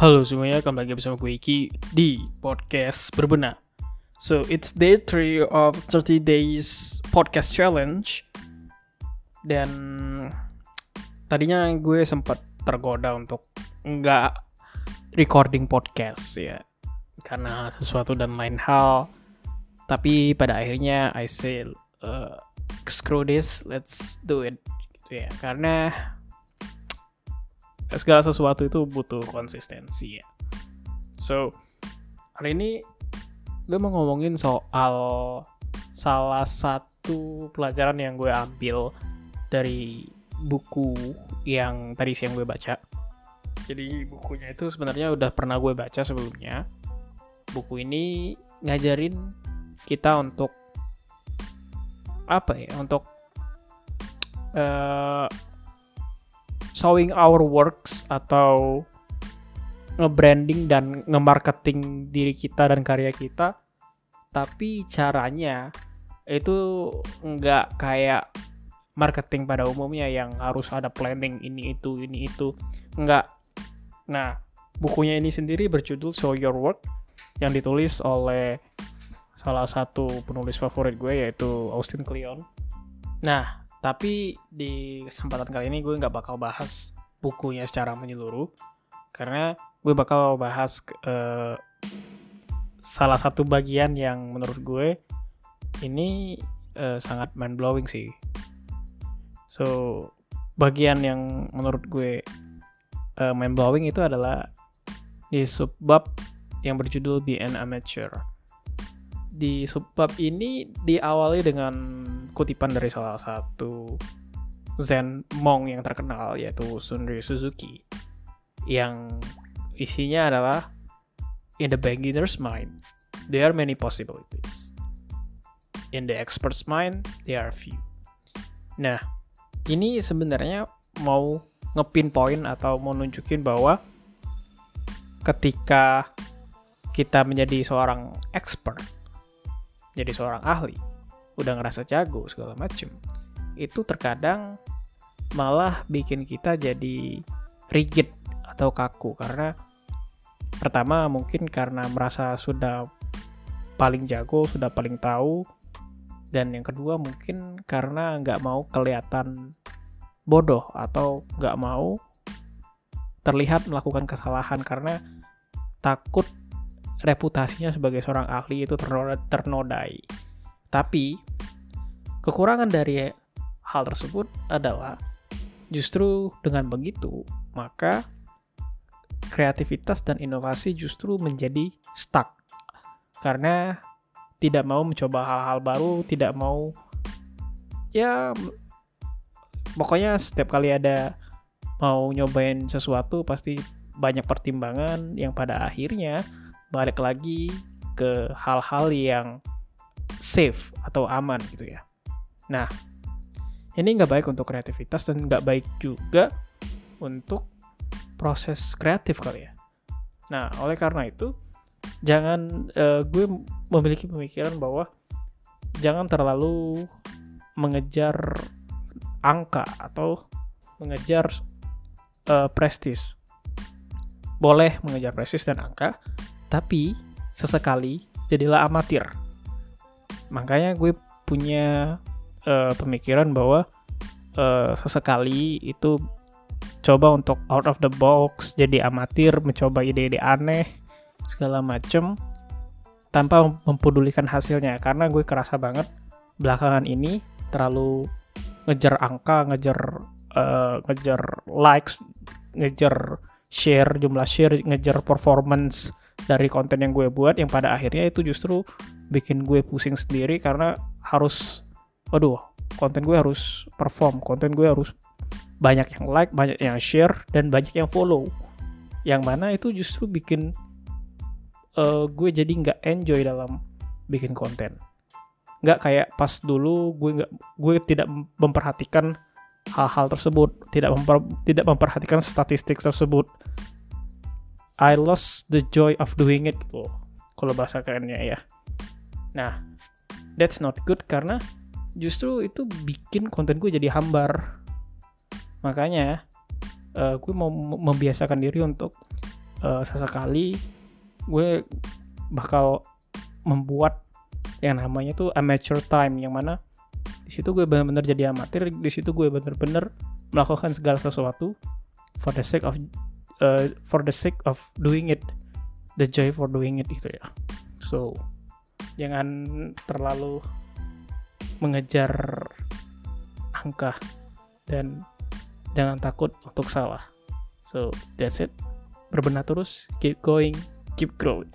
Halo semuanya, kembali lagi bersama gue Iki di podcast berbenah. So, it's day 3 of 30 days podcast challenge. Dan tadinya gue sempat tergoda untuk nggak recording podcast ya. Karena sesuatu dan lain hal. Tapi pada akhirnya I say, uh, screw this, let's do it. Gitu ya. Karena segala sesuatu itu butuh konsistensi ya. So, hari ini gue mau ngomongin soal salah satu pelajaran yang gue ambil dari buku yang tadi siang gue baca. Jadi bukunya itu sebenarnya udah pernah gue baca sebelumnya. Buku ini ngajarin kita untuk apa ya? Untuk uh, showing our works atau nge-branding dan nge-marketing diri kita dan karya kita. Tapi caranya itu nggak kayak marketing pada umumnya yang harus ada planning ini itu ini itu. Nggak. Nah bukunya ini sendiri berjudul Show Your Work yang ditulis oleh salah satu penulis favorit gue yaitu Austin Kleon. Nah tapi di kesempatan kali ini gue nggak bakal bahas bukunya secara menyeluruh karena gue bakal bahas uh, salah satu bagian yang menurut gue ini uh, sangat mind blowing sih. So bagian yang menurut gue uh, mind blowing itu adalah di subbab yang berjudul Be an Amateur. Di subbab ini diawali dengan kutipan dari salah satu Zen Monk yang terkenal yaitu Sunri Suzuki yang isinya adalah in the beginner's mind there are many possibilities. In the expert's mind there are few. Nah ini sebenarnya mau ngepinpoint atau mau nunjukin bahwa ketika kita menjadi seorang expert jadi seorang ahli udah ngerasa jago segala macem. Itu terkadang malah bikin kita jadi rigid atau kaku. Karena pertama mungkin karena merasa sudah paling jago sudah paling tahu. Dan yang kedua mungkin karena nggak mau kelihatan bodoh atau nggak mau terlihat melakukan kesalahan. Karena takut reputasinya sebagai seorang ahli itu ternodai. Tapi kekurangan dari hal tersebut adalah justru dengan begitu maka kreativitas dan inovasi justru menjadi stuck karena tidak mau mencoba hal-hal baru, tidak mau ya pokoknya setiap kali ada mau nyobain sesuatu pasti banyak pertimbangan yang pada akhirnya balik lagi ke hal-hal yang safe atau aman gitu ya. Nah, ini nggak baik untuk kreativitas dan nggak baik juga untuk proses kreatif kali ya. Nah, oleh karena itu, jangan uh, gue memiliki pemikiran bahwa jangan terlalu mengejar angka atau mengejar uh, prestis. Boleh mengejar prestis dan angka, tapi sesekali jadilah amatir. Makanya gue punya uh, pemikiran bahwa uh, sesekali itu coba untuk out of the box, jadi amatir, mencoba ide-ide aneh, segala macem, tanpa mempedulikan hasilnya. Karena gue kerasa banget belakangan ini terlalu ngejar angka, ngejar uh, ngejar likes, ngejar share, jumlah share, ngejar performance dari konten yang gue buat yang pada akhirnya itu justru bikin gue pusing sendiri karena harus waduh konten gue harus perform konten gue harus banyak yang like, banyak yang share, dan banyak yang follow. Yang mana itu justru bikin uh, gue jadi nggak enjoy dalam bikin konten. Nggak kayak pas dulu gue nggak gue tidak memperhatikan hal-hal tersebut, tidak memper, tidak memperhatikan statistik tersebut. I lost the joy of doing it gitu. Kalau bahasa kerennya ya. Nah, that's not good karena justru itu bikin konten gue jadi hambar. Makanya uh, gue mau membiasakan diri untuk uh, sesekali gue bakal membuat yang namanya tuh amateur time yang mana di situ gue benar-benar jadi amatir di situ gue benar-benar melakukan segala sesuatu for the sake of uh, for the sake of doing it the joy for doing it itu ya. So jangan terlalu mengejar angka dan jangan takut untuk salah. So that's it. Berbenah terus keep going keep growing